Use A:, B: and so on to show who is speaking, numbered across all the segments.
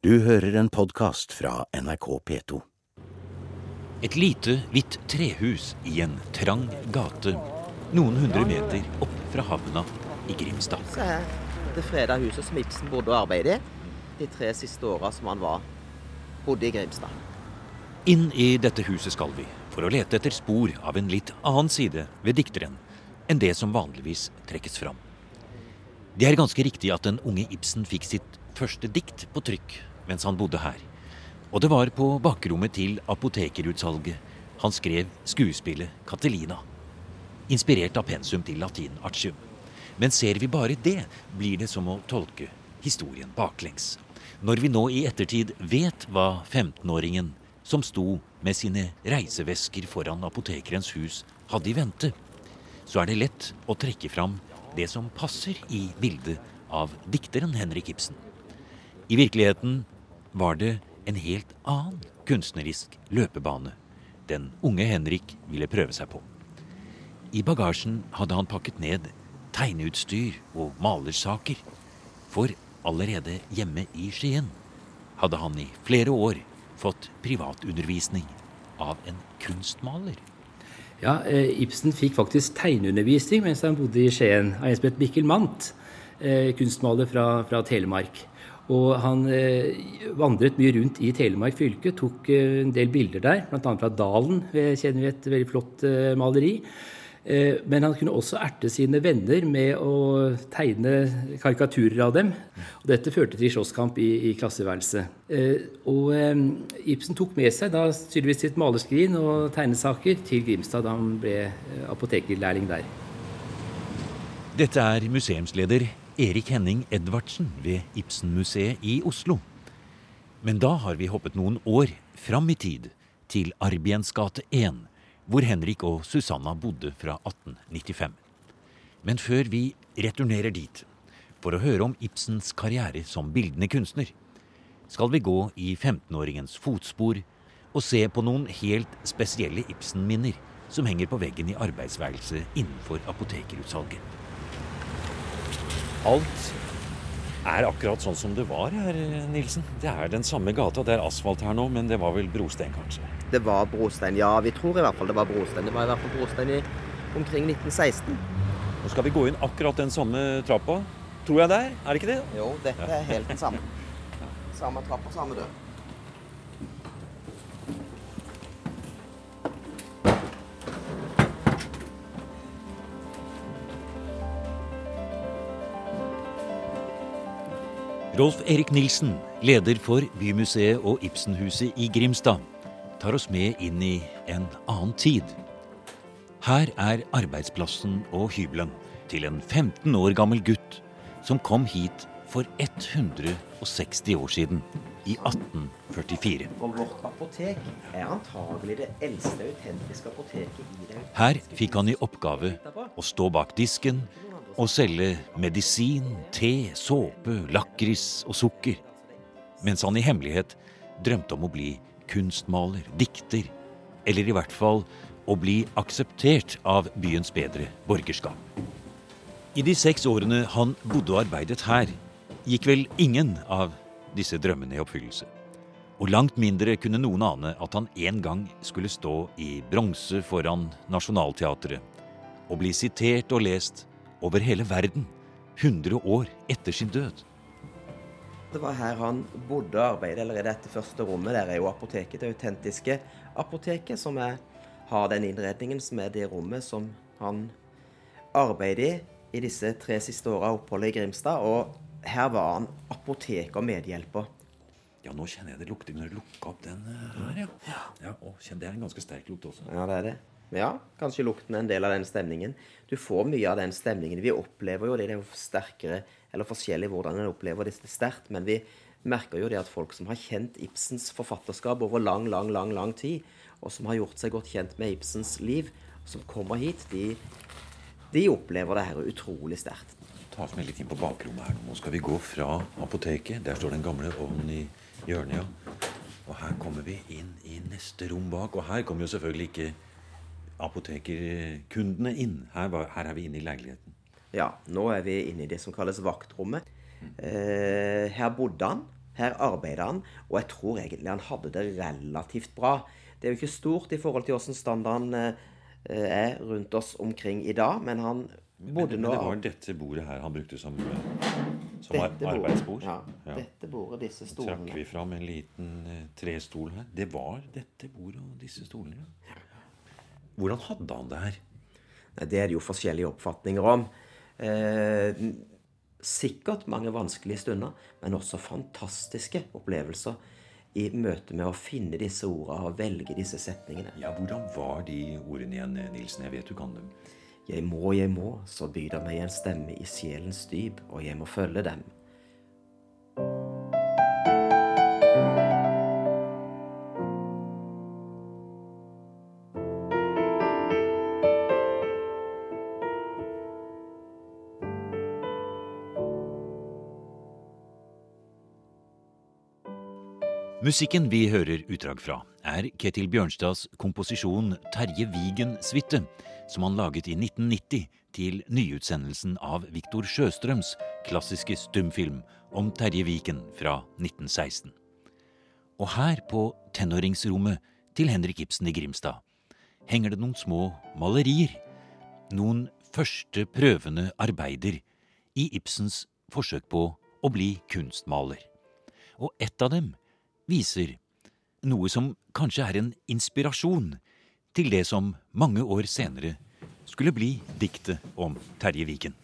A: Du hører en podkast fra NRK P2.
B: Et lite, hvitt trehus i en trang gate noen hundre meter opp fra havna i Grimstad.
C: Se her. Det freda huset som Ibsen bodde og arbeidet i de tre siste åra som han var bodde i Grimstad.
B: Inn i dette huset skal vi for å lete etter spor av en litt annen side ved dikteren enn det som vanligvis trekkes fram. Det er ganske riktig at den unge Ibsen fikk sitt første dikt på trykk mens han bodde her. Og det var på bakrommet til apotekerutsalget han skrev skuespillet Catelina. Inspirert av pensum til latin artium. Men ser vi bare det, blir det som å tolke historien baklengs. Når vi nå i ettertid vet hva 15-åringen som sto med sine reisevesker foran apotekerens hus, hadde i vente, så er det lett å trekke fram det som passer i bildet av dikteren Henrik Ibsen. I virkeligheten var det en helt annen kunstnerisk løpebane den unge Henrik ville prøve seg på. I bagasjen hadde han pakket ned tegneutstyr og malersaker. For allerede hjemme i Skien hadde han i flere år fått privatundervisning av en kunstmaler.
D: Ja, eh, Ibsen fikk faktisk tegneundervisning mens han bodde i Skien av en Mikkel Mandt, eh, kunstmaler fra, fra Telemark. Og han eh, vandret mye rundt i Telemark fylke, tok eh, en del bilder der, bl.a. fra Dalen, ved, kjenner vi et veldig flott eh, maleri. Eh, men han kunne også erte sine venner med å tegne karikaturer av dem. Og dette førte til slåsskamp i, i klasseværelset. Eh, og eh, Ibsen tok med seg da tydeligvis sitt malerskrin og tegnesaker til Grimstad da han ble eh, apotekerlærling der.
B: Dette er museumsleder Erik Henning Edvardsen ved Ibsenmuseet i Oslo. Men da har vi hoppet noen år fram i tid, til Arbiens gate 1, hvor Henrik og Susanna bodde fra 1895. Men før vi returnerer dit, for å høre om Ibsens karriere som bildende kunstner, skal vi gå i 15-åringens fotspor og se på noen helt spesielle Ibsen-minner som henger på veggen i arbeidsværelset innenfor apotekerutsalget. Alt er akkurat sånn som det var her, Nilsen. Det er den samme gata. Det er asfalt her nå, men det var vel brostein, kanskje?
C: Det var brostein, ja. Vi tror i hvert fall det var brostein. Det var i hvert fall brostein i omkring 1916.
B: Nå skal vi gå inn akkurat den samme trappa. Tror jeg det er? Er det ikke det?
C: Jo, dette er helt den samme. Samme trappa, samme dør.
B: Rolf Erik Nilsen, leder for Bymuseet og Ibsenhuset i Grimstad, tar oss med inn i en annen tid. Her er arbeidsplassen og hybelen til en 15 år gammel gutt som kom hit for 160 år siden, i 1844.
C: Og vårt apotek er antagelig det eldste autentiske apoteket i det
B: Her fikk han i oppgave å stå bak disken og selge medisin, te, såpe, lakris og sukker. Mens han i hemmelighet drømte om å bli kunstmaler, dikter, eller i hvert fall å bli akseptert av byens bedre borgerskap. I de seks årene han bodde og arbeidet her, gikk vel ingen av disse drømmene i oppfyllelse. Og langt mindre kunne noen ane at han en gang skulle stå i bronse foran Nationaltheatret og bli sitert og lest over hele verden 100 år etter sin død.
C: Det var her han bodde og arbeidet, eller i dette første rommet. Der er jo apoteket, det autentiske apoteket, som er, har den innredningen som er det rommet som han arbeider i i disse tre siste åra av oppholdet i Grimstad. Og her var han apoteker og medhjelper.
B: Ja, nå kjenner jeg det lukter når du lukker opp den eh, her, ja. ja og kjenn, Det er en ganske sterk lukt også.
C: Ja, det er det. Ja, kanskje lukten er en del av den stemningen. Du får mye av den stemningen. Vi opplever jo det, det er jo sterkere, eller forskjellig hvordan en opplever det sterkt, men vi merker jo det at folk som har kjent Ibsens forfatterskap over lang, lang, lang, lang tid, og som har gjort seg godt kjent med Ibsens liv, som kommer hit, de, de opplever det her utrolig sterkt.
B: Ta oss med litt inn på bakrommet her. Nå skal vi gå fra apoteket. Der står den gamle ovnen i hjørnet, ja. Og her kommer vi inn i neste rom bak. Og her kommer jo selvfølgelig ikke apotekerkundene inn. Her, var, her er vi inne i leiligheten.
C: Ja, nå er vi inne i det som kalles vaktrommet. Eh, her bodde han. Her arbeidet han, og jeg tror egentlig han hadde det relativt bra. Det er jo ikke stort i forhold til hvordan standarden eh, er rundt oss omkring i dag, men han bodde nå
B: men det var dette bordet her han brukte som, som ar-
C: Dette
B: arbeidsbord.
C: Ja,
B: Ja.
C: Dette bordet, disse
B: Trakk vi fram en liten eh, trestol her. Det var dette bordet og disse stolene. ja. Hvordan hadde han det her?
C: Nei, Det er det jo forskjellige oppfatninger om. Eh, sikkert mange vanskelige stunder, men også fantastiske opplevelser i møte med å finne disse ordene og velge disse setningene.
B: Ja, Hvordan var de ordene igjen, Nilsen? Jeg vet du kan dem.
C: Jeg må, jeg må, så byr det meg en stemme i sjelens dyp, og jeg må følge dem.
B: Musikken vi hører utdrag fra, er Ketil Bjørnstads komposisjon 'Terje Vigen-suite', som han laget i 1990 til nyutsendelsen av Viktor Sjøstrøms klassiske stumfilm om Terje Vigen fra 1916. Og her, på tenåringsrommet til Henrik Ibsen i Grimstad, henger det noen små malerier. Noen første prøvende arbeider i Ibsens forsøk på å bli kunstmaler. Og ett av dem viser noe som kanskje er en inspirasjon til det som mange år senere skulle bli diktet om Terje Vigen.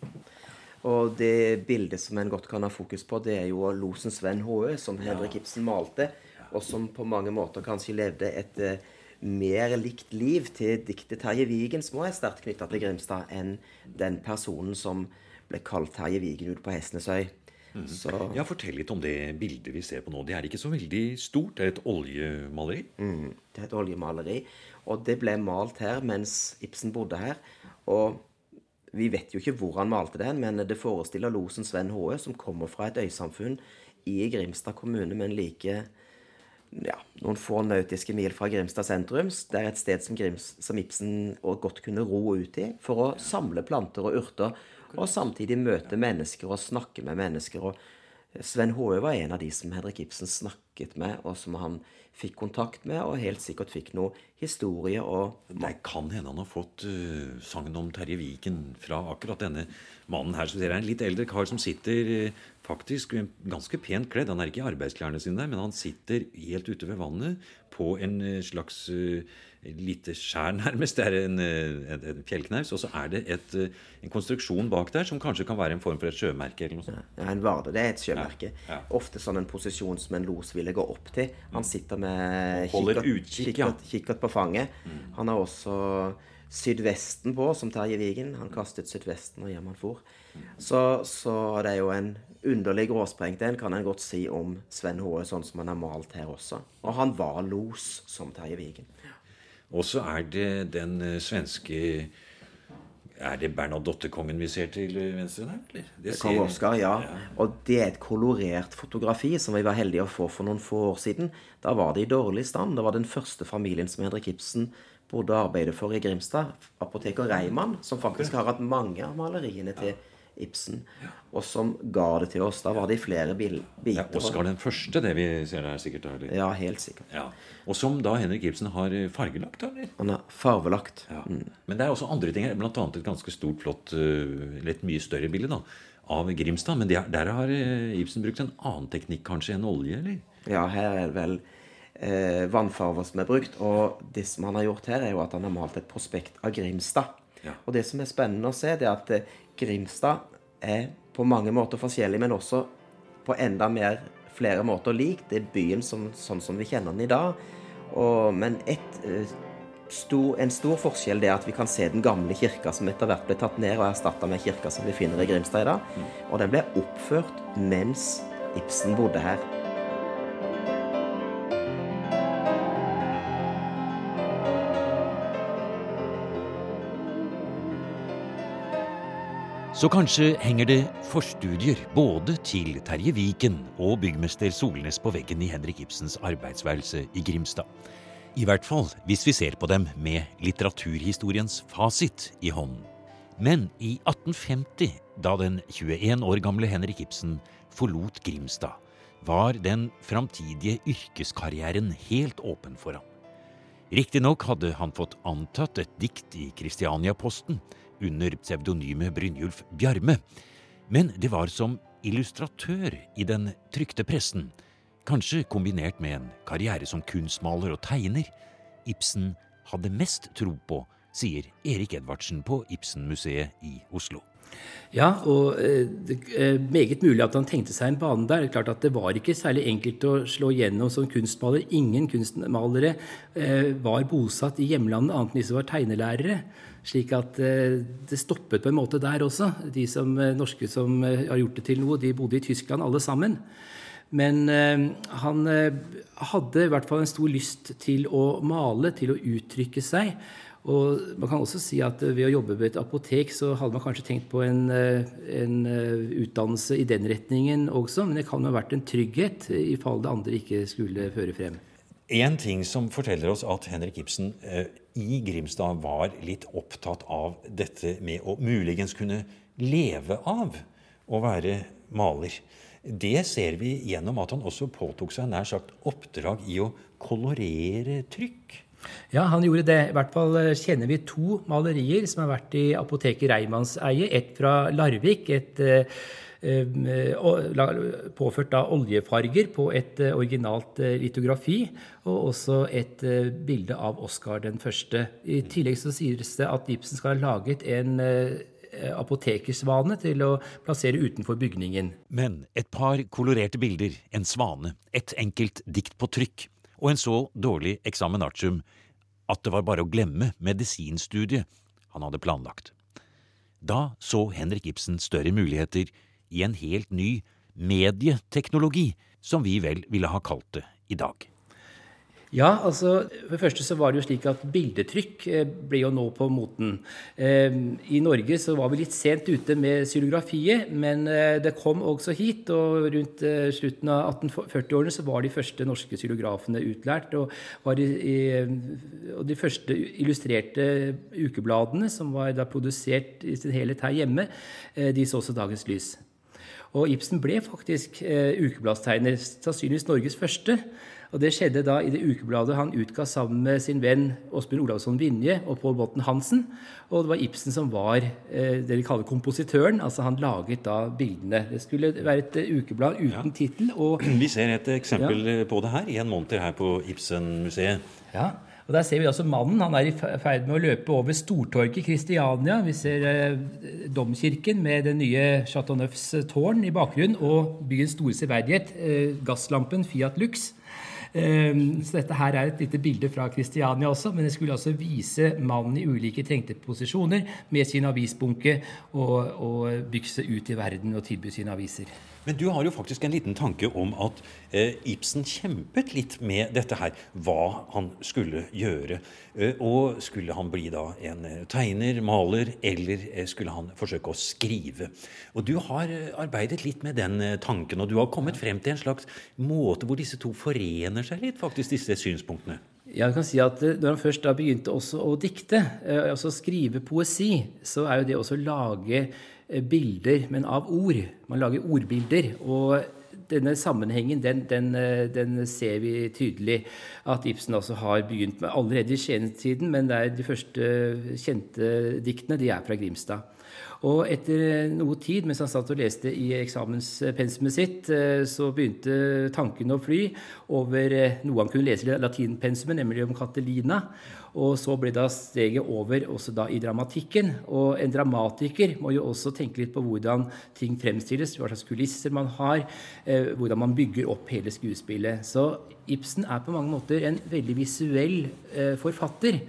C: Og det bildet som en godt kan ha fokus på, det er jo losens venn H.Ø., som Henrik Ibsen malte, og som på mange måter kanskje levde et eh, mer likt liv til diktet Terje Vigen, som også er sterkt knytta til Grimstad, enn den personen som ble kalt Terje Vigen ute på Hestnesøy. Så
B: Ja, Fortell litt om det bildet vi ser på nå. Det er ikke så veldig stort. Det er et oljemaleri.
C: Mm, det er et oljemaleri. Og det ble malt her mens Ibsen bodde her. Og vi vet jo ikke hvor han malte det, men det forestiller losen Sven Håe, som kommer fra et øysamfunn i Grimstad kommune, men like ja, noen få nautiske mil fra Grimstad sentrum. Det er et sted som, Grims, som Ibsen godt kunne ro ut i for å samle planter og urter, og samtidig møte mennesker og snakke med mennesker. og Sven Håe var en av de som Henrik Ibsen snakket med, og som han fikk kontakt med, og helt sikkert fikk noe historie og
B: Det kan hende han har fått uh, sangen om Terje Viken fra akkurat denne mannen her. Så dere er en litt eldre kar som sitter eh, faktisk ganske pent kledd. Han er ikke i arbeidsklærne sine, men han sitter helt ute ved vannet på en eh, slags uh, lite skjær, nærmest. Det er en, eh, en, en fjellknaus. Og så er det et, en konstruksjon bak der som kanskje kan være en form for et sjømerke. eller noe sånt.
C: Ja, en varde. Det er et sjømerke.
B: Ja, ja.
C: Ofte sånn en posisjon som en los ville gå opp til. Han sitter med kikkert,
B: utkikk,
C: kikkert, kikkert på fanget. Han har også sydvesten på, som Terje Vigen. Han kastet sydvesten og hjem han for. Så, så det er jo en underlig gråsprengt en, kan en godt si om Sven Håe, sånn som han har malt her også. Og han var los, som Terje Vigen.
B: Og så er det den eh, svenske Er det Bernadotte-kongen vi ser til venstre der? eller? Det
C: Kong
B: ser-
C: Oskar, ja. Og det er et kolorert fotografi som vi var heldige å få for noen få år siden. Da var det i dårlig stand. Det var den første familien som Henrik Ibsen bodde og arbeidet for i Grimstad. Apoteker Reimann, som faktisk har hatt mange av maleriene til Ibsen, og som ga det til oss. Da var det i flere biter. Ja.
B: Oskar den første, det vi ser der, sikkert. Eller?
C: Ja, helt sikkert.
B: Ja. Og som da Henrik Ibsen har eh, fargelagt. eller?
C: Han har farvelagt.
B: Ja. Men det er også andre ting her, annet et ganske stort, flott, litt mye større bilde da, av Grimstad. Men er- der har eh, Ibsen brukt en annen teknikk kanskje enn olje, eller?
C: Ja, her er det vel eh, vannfarver som er brukt. Og det som han har gjort her, er jo at han har malt et prospekt av Grimstad.
B: Ja.
C: Og det som er spennende å se, det er at eh, Grimstad er på mange måter forskjellig, men også på enda mer flere måter lik. Det er byen som, sånn som vi kjenner den i dag. Og, men et, eh, stor, en stor forskjell det er at vi kan se den gamle kirka som etter hvert ble tatt ned og erstatta med kirka som vi finner i Grimstad i dag. Og den ble oppført mens Ibsen bodde her.
B: Så kanskje henger det forstudier både til Terje Viken og byggmester Solnes på veggen i Henrik Ibsens arbeidsværelse i Grimstad. I hvert fall hvis vi ser på dem med litteraturhistoriens fasit i hånden. Men i 1850, da den 21 år gamle Henrik Ibsen forlot Grimstad, var den framtidige yrkeskarrieren helt åpen for ham. Riktignok hadde han fått antatt et dikt i Kristiania-posten under pseudonymet Brynjulf Bjarme, men det var som illustratør i den trykte pressen, kanskje kombinert med en karriere som kunstmaler og tegner, Ibsen hadde mest tro på, sier Erik Edvardsen på Ibsen-museet i Oslo.
D: Ja, og eh, det er meget mulig at han tenkte seg en bane der. Det er klart at det var ikke særlig enkelt å slå gjennom som kunstmaler. Ingen kunstmalere eh, var bosatt i hjemlandet, annet enn de som var tegnelærere. Slik at eh, det stoppet på en måte der også. De som, norske som har gjort det til noe, de bodde i Tyskland alle sammen. Men han hadde i hvert fall en stor lyst til å male, til å uttrykke seg. Og man kan også si at ved å jobbe ved et apotek så hadde man kanskje tenkt på en, eh, en eh, utdannelse i den retningen også, men det kan jo ha vært en trygghet i fall det andre ikke skulle føre frem.
B: En ting som forteller oss at Henrik Ibsen eh, i Grimstad var litt opptatt av dette med å muligens kunne leve av å være maler. Det ser vi gjennom at han også påtok seg nær sagt oppdrag i å kolorere trykk.
D: Ja, han gjorde det. I hvert fall eh, kjenner vi to malerier som har vært i apoteket Reimanns eie. Et fra Larvik. et eh, påført da oljefarger på et originalt litografi, og også et bilde av Oscar den første. I tillegg så sies det at Ibsen skal ha laget en apotekersvane til å plassere utenfor bygningen.
B: Men et par kolorerte bilder, en svane, et enkelt dikt på trykk og en så dårlig examen at det var bare å glemme medisinstudiet han hadde planlagt. Da så Henrik Ibsen større muligheter i en helt ny medieteknologi, som vi vel ville ha kalt det i dag.
D: Ja, altså For det første så var det jo slik at bildetrykk eh, ble jo nå på moten. Eh, I Norge så var vi litt sent ute med xylografiet, men eh, det kom også hit. Og rundt slutten av 1840-årene så var de første norske xylografene utlært. Og, de, og de første illustrerte ukebladene, som var da produsert i sin helhet her hjemme, de så også dagens lys. Og Ibsen ble faktisk ukebladstegner, sannsynligvis Norges første. Og Det skjedde da i det ukebladet han utga sammen med sin venn Åsbjørn Olavsson Vinje og Pål Botten Hansen. Og det var Ibsen som var eh, det de kaller kompositøren. altså Han laget da bildene. Det skulle være et uh, ukeblad uten ja. tittel.
B: Vi ser et eksempel ja. på det her i en monter her på Ibsen-museet.
D: Ja, og Der ser vi altså mannen. Han er i ferd med å løpe over Stortorget Kristiania. Vi ser eh, domkirken med det nye Chateau Neufs tårn i bakgrunnen og byens store severdighet, eh, gasslampen Fiat Lux. Ehm, så dette her er et lite bilde fra Kristiania også, men det skulle altså vise mannen i ulike trengte posisjoner med sin avisbunke og, og bykse ut i verden og tilby sine aviser.
B: Men du har jo faktisk en liten tanke om at eh, Ibsen kjempet litt med dette her. Hva han skulle gjøre. Eh, og skulle han bli da en eh, tegner, maler, eller eh, skulle han forsøke å skrive? Og du har eh, arbeidet litt med den eh, tanken, og du har kommet frem til en slags måte hvor disse to forener seg litt, faktisk, disse synspunktene.
D: Ja, jeg kan si at Når han først da begynte også å dikte, altså skrive poesi, så er jo det også å lage Eh, bilder, men av ord. Man lager ordbilder. og denne sammenhengen den, den, eh, den, ser vi tydelig at Ibsen også har begynt med allerede i skjenetiden, men de første kjente diktene de er fra Grimstad. Og etter noe tid, mens han satt og leste i eksamenspensumet sitt, eh, så begynte tankene å fly over noe han kunne lese i latinpensumet, nemlig om Catelina. Og så ble da steget over også da i dramatikken. Og en dramatiker må jo også tenke litt på hvordan ting fremstilles, hva slags kulisser man har, eh, hvordan man bygger opp hele skuespillet. Så Ibsen er på mange måter en veldig visuell eh, forfatter.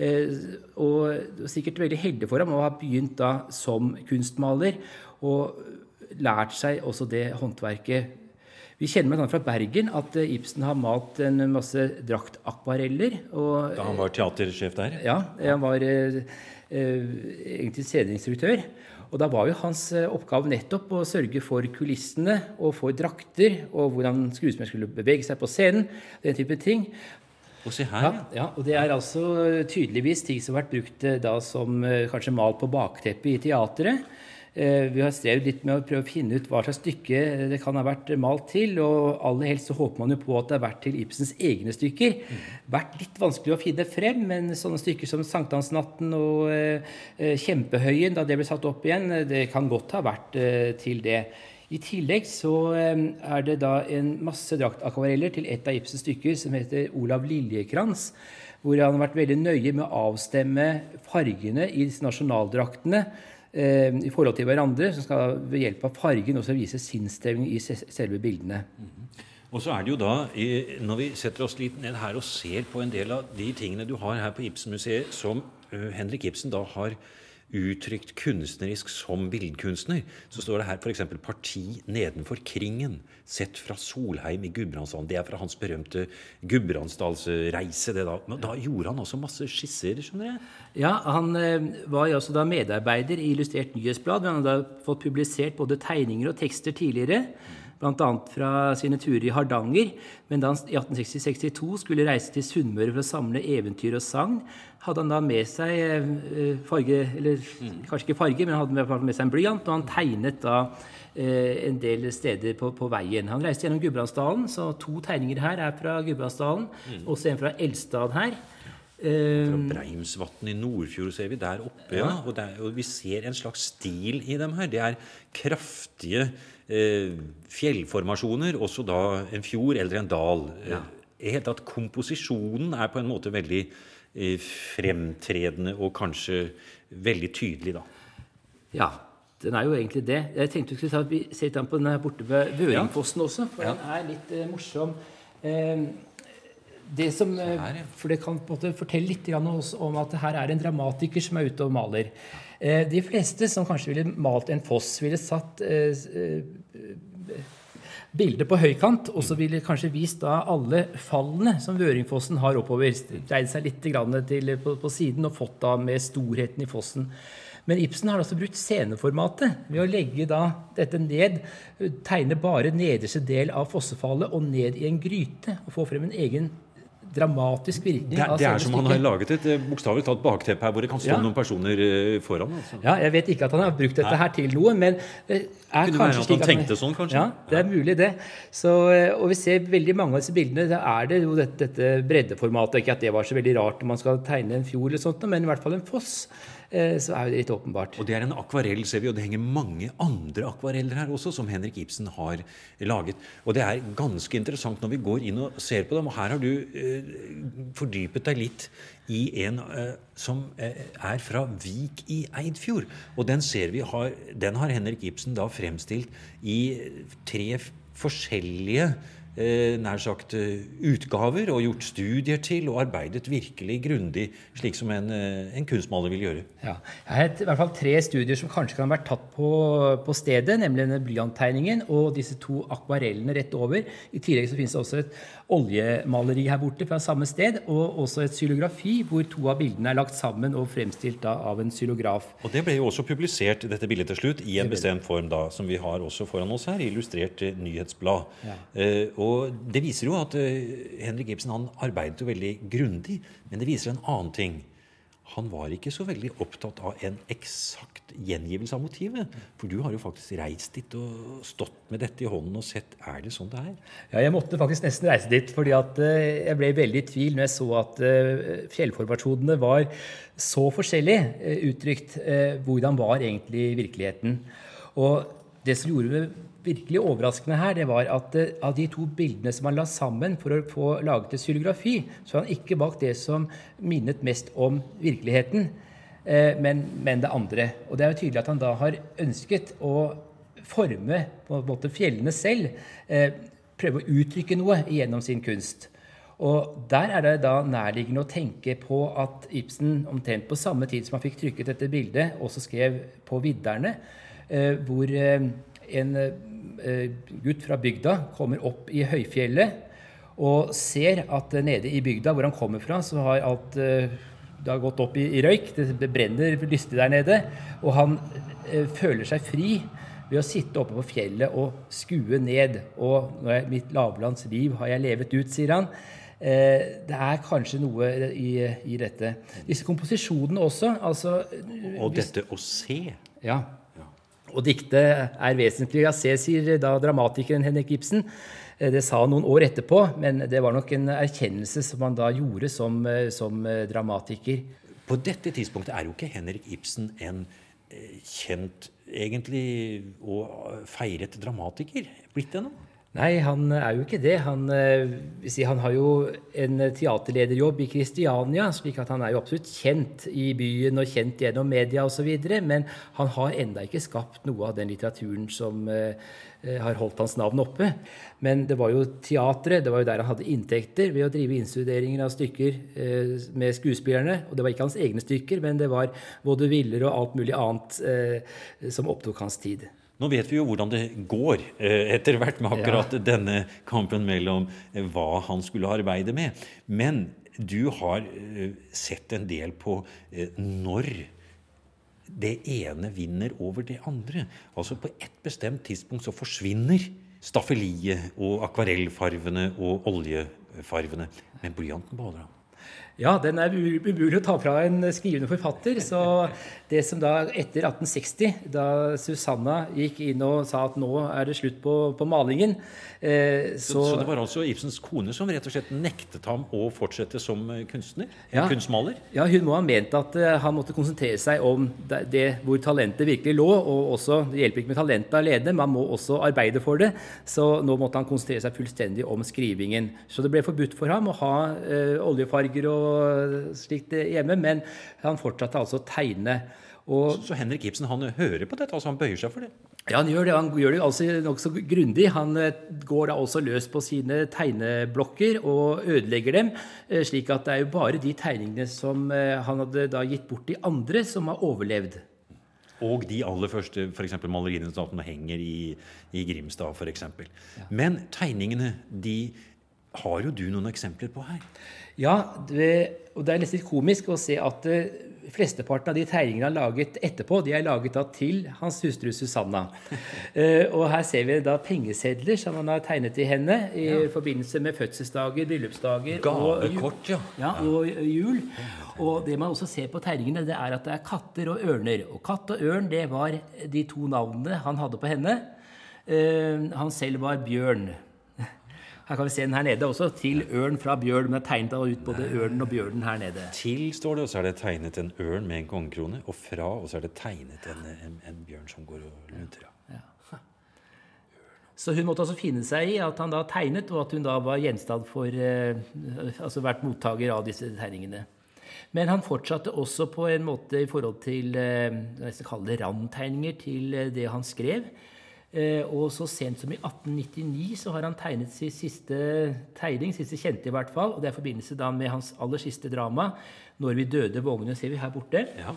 D: Eh, og sikkert veldig heldig for ham å ha begynt da som kunstmaler og lært seg også det håndverket vi kjenner bl.a. fra Bergen at eh, Ibsen har malt en masse draktakvareller.
B: da han var teatersjef der?
D: Ja, han var eh, eh, egentlig sceneinstruktør. Og da var jo hans oppgave nettopp å sørge for kulissene og for drakter, og hvordan skuespilleren skulle bevege seg på scenen. Den type ting.
B: Og se her,
D: ja, ja. Og det er altså tydeligvis ting som har vært brukt da som kanskje malt på bakteppet i teatret. Eh, vi har strevd litt med å prøve å finne ut hva slags stykke det kan ha vært malt til. Og aller helst så håper man jo på at det har vært til Ibsens egne stykker. Mm. Vært litt vanskelig å finne frem, men sånne stykker som 'Sankthansnatten' og eh, 'Kjempehøyen', da det ble satt opp igjen, det kan godt ha vært eh, til det. I tillegg så er det da en masse draktakvareller til et av Ibsens stykker som heter 'Olav Liljekrans', hvor han har vært veldig nøye med å avstemme fargene i disse nasjonaldraktene eh, i forhold til hverandre, som skal ved hjelp av fargen også vise sinnsstemning i selve bildene. -hmm.
B: Og så er det jo da, Når vi setter oss litt ned her og ser på en del av de tingene du har her på Ibsen-museet, som Henrik Ibsen da har uttrykt kunstnerisk som billedkunstner, så står det her f.eks. 'Parti nedenfor Kringen', sett fra Solheim i Gudbrandsdalen. Det er fra hans berømte Gudbrandsdalsreise. Da. Men da gjorde han også masse skisser, skjønner jeg?
D: Ja, han eh, var jo også da medarbeider i Illustrert nyhetsblad. men Han hadde fått publisert både tegninger og tekster tidligere bl.a. fra sine turer i Hardanger. Men da han i 1862 skulle reise til Sunnmøre for å samle eventyr og sagn, hadde han da med seg eh, farge Eller mm. kanskje ikke farge, men han hadde med seg en blyant, og han tegnet da eh, en del steder på, på, veien. Han reiste gjennom Gudbrandsdalen, så to tegninger her er fra Gudbrandsdalen. Mm. Også en fra Elstad her.
B: Fra Breimsvatn i Nordfjord ser vi der oppe. ja, og, der, og, Vi ser en slags stil i dem her. Det er kraftige eh, fjellformasjoner, også da en fjord eller en dal. Ja. Eh, helt at Komposisjonen er på en måte veldig eh, fremtredende og kanskje veldig tydelig, da.
D: Ja, den er jo egentlig det. Jeg tenkte vi skulle ta, se litt an på den her borte ved Vøringfossen også, for ja. den er litt eh, morsom. Eh, det som, eh, for det kan på en måte fortelle litt om at her er en dramatiker som er ute og maler. Eh, de fleste som kanskje ville malt en foss, ville satt eh, eh, bildet på høykant, og så ville kanskje vist da alle fallene som Vøringfossen har oppover. Dreid seg litt til, på, på, siden og fått da med storheten i fossen. Men Ibsen har altså brukt sceneformatet ved å legge da dette ned, tegne bare nederste del av fossefallet og ned i en gryte. Og få frem en egen dramatisk virkning.
B: Det, det er som han har laget et eh, bokstavelig talt bakteppe her, hvor det kan stå ja. noen personer eh, foran. Altså.
D: Ja, Jeg vet ikke at han har brukt dette her til noe, men
B: det er Kunne kanskje slik at han tenkte sånn, kanskje?
D: Ja, det er mulig, det. Så, eh, og vi ser veldig mange av disse bildene. Da er det jo dette, dette breddeformatet. Ikke at det var så veldig rart når man skal tegne en fjord, eller sånt, men i hvert fall en foss. Eh, så er det litt åpenbart.
B: Og Det er en akvarell, ser vi, og det henger mange andre akvareller her også, som Henrik Ibsen har laget. Og det er ganske interessant når vi går inn og ser på dem. Og her har du eh, fordypet deg litt i en eh, som er fra Vik i Eidfjord. Og den ser vi har, den har Henrik Ibsen da fremstilt i tre forskjellige nær sagt eh, utgaver og gjort studier til og arbeidet virkelig grundig, slik som en, eh, en kunstmaler vil gjøre.
D: Ja. Jeg har i hvert fall tre studier som kanskje kan ha vært tatt på, på stedet, nemlig denne blyanttegningen og disse to akvarellene rett over. I tillegg så finnes det også et oljemaleri her borte fra samme sted, og også et xylografi hvor to av bildene er lagt sammen og fremstilt da, av en xylograf.
B: Og Det ble jo også publisert dette bildet til slutt i en bestemt form, da, som vi har også foran oss her, illustrert nyhetsblad. Ja. Eh, og Det viser jo at eh, Henrik Ibsen han arbeidet jo veldig grundig, men det viser en annen ting han var ikke så veldig opptatt av en eksakt gjengivelse av motivet. For du har jo faktisk reist dit og stått med dette i hånden og sett er det sånn det er?
D: Ja, jeg måtte faktisk nesten reise dit, fordi at eh, jeg ble veldig i tvil når jeg så at eh, fjellformasjonene var så forskjellig uttrykt. Hvordan var egentlig virkeligheten? Og det som gjorde virkelig overraskende her, det var at uh, av de to bildene som han la sammen for å få laget et syrografi, så har han ikke valgt det som minnet mest om virkeligheten, uh, men, men, det andre. Og det er jo tydelig at han da har ønsket å forme på en måte fjellene selv. Uh, prøve å uttrykke noe gjennom sin kunst. Og Der er det da nærliggende å tenke på at Ibsen omtrent på samme tid som han fikk trykket dette bildet, også skrev på vidderne, hvor en Eh, gutt fra bygda kommer opp i høyfjellet og ser at nede i bygda hvor han kommer fra, så har alt eh, det har gått opp i, i røyk. Det brenner lystig der nede. Og han eh, føler seg fri ved å sitte oppe på fjellet og skue ned. Og jeg, mitt lavlandsliv har jeg levet ut, sier han. Eh, det er kanskje noe i, i, dette. Disse komposisjonene også. Altså,
B: og dette å se.
D: Ja. Og diktet er vesentlig å se, sier da dramatikeren Henrik Ibsen. Eh, det sa han noen år etterpå, men det var nok en erkjennelse som han da gjorde som, eh, som eh, dramatiker.
B: På dette tidspunktet er jo ikke Henrik Ibsen en kjent egentlig og feiret dramatiker blitt ennå?
D: Nei, han er jo ikke det. Han, si, han, har jo en teaterlederjobb i Kristiania, slik at han er jo absolutt kjent i byen og kjent gjennom media osv. Men han har enda ikke skapt noe av den litteraturen som Eh, har holdt hans navn oppe. Men det var jo teatret, det var jo der han hadde inntekter ved å drive innstuderinger av stykker eh, med skuespillerne. Og det var ikke hans egne stykker, men det var vaudeviller og alt mulig annet eh, som opptok hans tid.
B: Nå vet vi jo hvordan det går etter hvert med akkurat ja. denne kampen mellom hva han skulle arbeide med. Men du har sett en del på når det ene vinner over det andre. Altså På et bestemt tidspunkt så forsvinner staffeliet og akvarellfarvene og oljefarvene. Men blyanten beholder han.
D: Ja, den er umulig å ta fra en skrivende forfatter. Så det som da etter 1860, da Susanna gikk inn og sa at nå er det slutt på, på malingen
B: eh, så, så, det var altså Ibsens kone som rett og slett nektet ham å fortsette som kunstner? Ja, kunstmaler?
D: Ja, hun må ha ment at uh, han måtte konsentrere seg om det, det, hvor talentet virkelig lå. Og også, det hjelper ikke med talentet alene, man må også arbeide for det. Så nå måtte han konsentrere seg fullstendig om skrivingen. Så det ble forbudt for ham å ha uh, oljefarger og slikt hjemme, men han fortsatte altså å tegne.
B: Og, så Henrik Ibsen han hører på dette? altså Han bøyer seg for det?
D: Ja, han gjør det. Han gjør det altså nokså grundig. Han eh, går da også løs på sine tegneblokker og ødelegger dem. Eh, slik at det er jo bare de tegningene som eh, han hadde da gitt bort til andre, som har overlevd.
B: Og de aller første f.eks. maleriene som henger i, i Grimstad f.eks. Ja. Men tegningene de har jo du noen eksempler på her.
D: Ja, det, og det er nesten litt komisk å se at flesteparten av de tegningene han laget etterpå, de er laget da til hans hustru Susanna. Uh, og her ser vi da pengesedler som han har tegnet til henne i ja. forbindelse med fødselsdager, bryllupsdager
B: Gavekort, ja.
D: ja. Og jul. Og det man også ser på tegningene, det er at det er katter og ørner. Og katt og ørn, det var de to navnene han hadde på henne. Uh, han selv var Bjørn. Her kan vi se den her nede også. Til ørn fra bjørn. Men det er tegnet ut både ørnen og bjørnen her nede.
B: Til står det, og så er det tegnet en ørn med en kongekrone. Og fra, og så er det tegnet en, en, en bjørn som går og luntrer. Ja.
D: Så hun måtte altså finne seg i at han da tegnet, og at hun da var gjenstand for eh, Altså vært mottaker av disse tegningene. Men han fortsatte også på en måte i forhold til eh, jeg skal kalle det randtegninger til eh, det han skrev. Eh, og så sent som i 1899 så har han tegnet sin siste tegning, siste kjente i hvert fall. og Det er i forbindelse da med hans aller siste drama, 'Når vi døde vågne', ser vi her borte. Ja.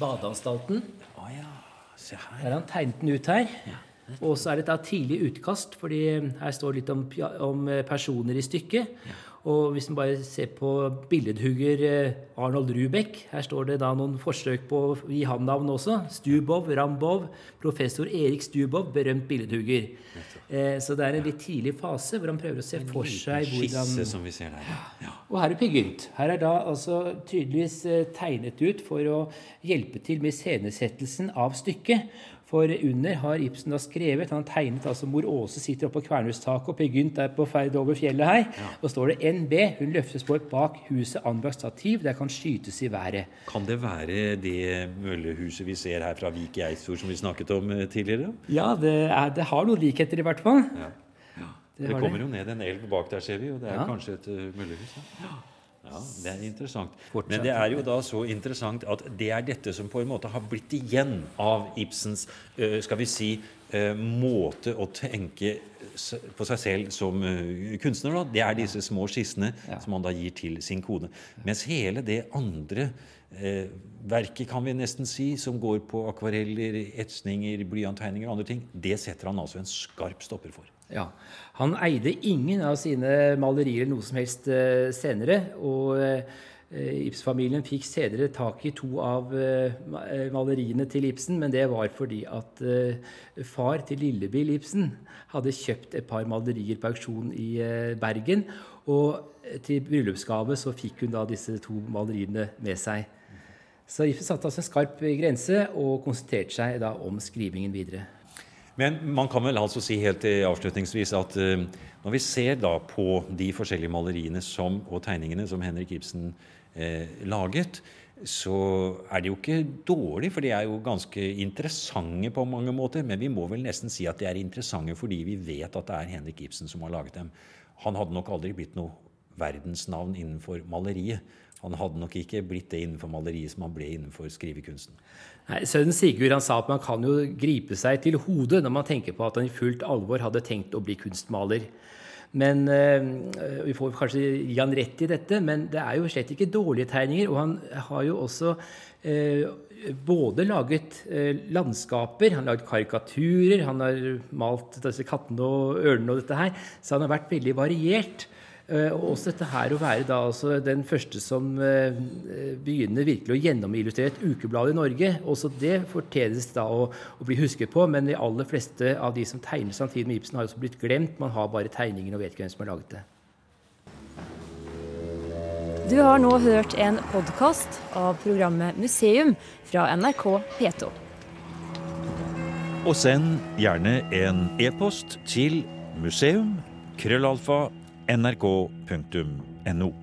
D: Badeanstalten.
B: Oh, ja. Se her.
D: Der har han tegnet den ut her. Ja. Og så er det et tidlig utkast, fordi her står litt om, om personer i stykket. Ja. Og hvis man bare ser på billedhugger eh, Arnold Rubek Her står det da noen forsøk på å gi han navn også. Stubov, Rambov, professor Erik Stubov, berømt billedhugger. Eh, så det er en litt tidlig fase hvor han prøver å se for seg hvordan
B: skisse som vi ser der.
D: Ja. Og her er Pygynt. Her er da altså tydeligvis eh, tegnet ut for å hjelpe til med iscenesettelsen av stykket. For under har Ibsen da skrevet Han har tegnet altså mor Åse sitter oppe på kvernhustaket, og Per Gynt er på ferd over fjellet her. Ja. Og står det NB. Hun løftes på et bak huset anbrakt stativ. Der kan skytes i været.
B: Kan det være det møllehuset vi ser her fra Vik i Eidsfjord som vi snakket om eh, tidligere?
D: Ja, det, er, det har noen likheter i hvert fall. Ja.
B: Ja. Det, det kommer det. jo ned en elv bak der, ser vi, og det er kanskje et uh, møllehus. Ja. Ja, Det er interessant. Men det er jo da så interessant at det er dette som på en måte har blitt igjen av Ibsens skal vi si, måte å tenke på seg selv som kunstner. Da. Det er disse små skissene ja. som han da gir til sin kone. Mens hele det andre eh, verket, kan vi nesten si, som går på akvareller, etsninger, blyanttegninger og andre ting, det setter han altså en skarp stopper for.
D: Ja. Han eide ingen av sine malerier noe som helst eh, senere. Og eh, Ibs-familien fikk senere tak i to av uh, maleriene til Ibsen, men det var fordi at far til Lillebill Ibsen hadde kjøpt et par malerier på auksjon i Bergen. Og til bryllupsgave så fikk hun da disse to maleriene med seg. Så Ibsen satte altså en skarp grense og konsentrerte seg da om skrivingen videre.
B: Men man kan vel altså si helt avslutningsvis at uh, når vi ser da på de forskjellige maleriene som, og tegningene som Henrik Ibsen eh, laget, så er det jo ikke dårlig, for de er jo ganske interessante på mange måter. Men vi må vel nesten si at de er interessante fordi vi vet at det er Henrik Ibsen som har laget dem. Han hadde nok aldri blitt noe verdensnavn innenfor maleriet. Han hadde nok ikke blitt det innenfor maleriet som han ble innenfor skrivekunsten.
D: Nei, Sønnen Sigurd han sa at man kan jo gripe seg til hodet når man tenker på at han i fullt alvor hadde tenkt å bli kunstmaler. Men øh, Vi får kanskje gi han rett i dette, men det er jo slett ikke dårlige tegninger. Og han har jo også øh, både laget øh, landskaper, han har laget karikaturer, han har malt disse kattene og ørnene og dette her. Så han har vært veldig variert. Eh, og også dette her å være da altså den første som eh, begynner virkelig å gjennomillustrere et ukeblad i Norge. Også det fortjenes da å, å, bli husket på, men de aller fleste av de som tegner samtidig med Ibsen, har også blitt glemt. Man har bare tegningen og vet ikke hvem som har laget det.
E: Du har nå hørt en podkast av programmet Museum fra NRK P2.
B: Og send gjerne en e-post til museum krøllalfa nrk.no.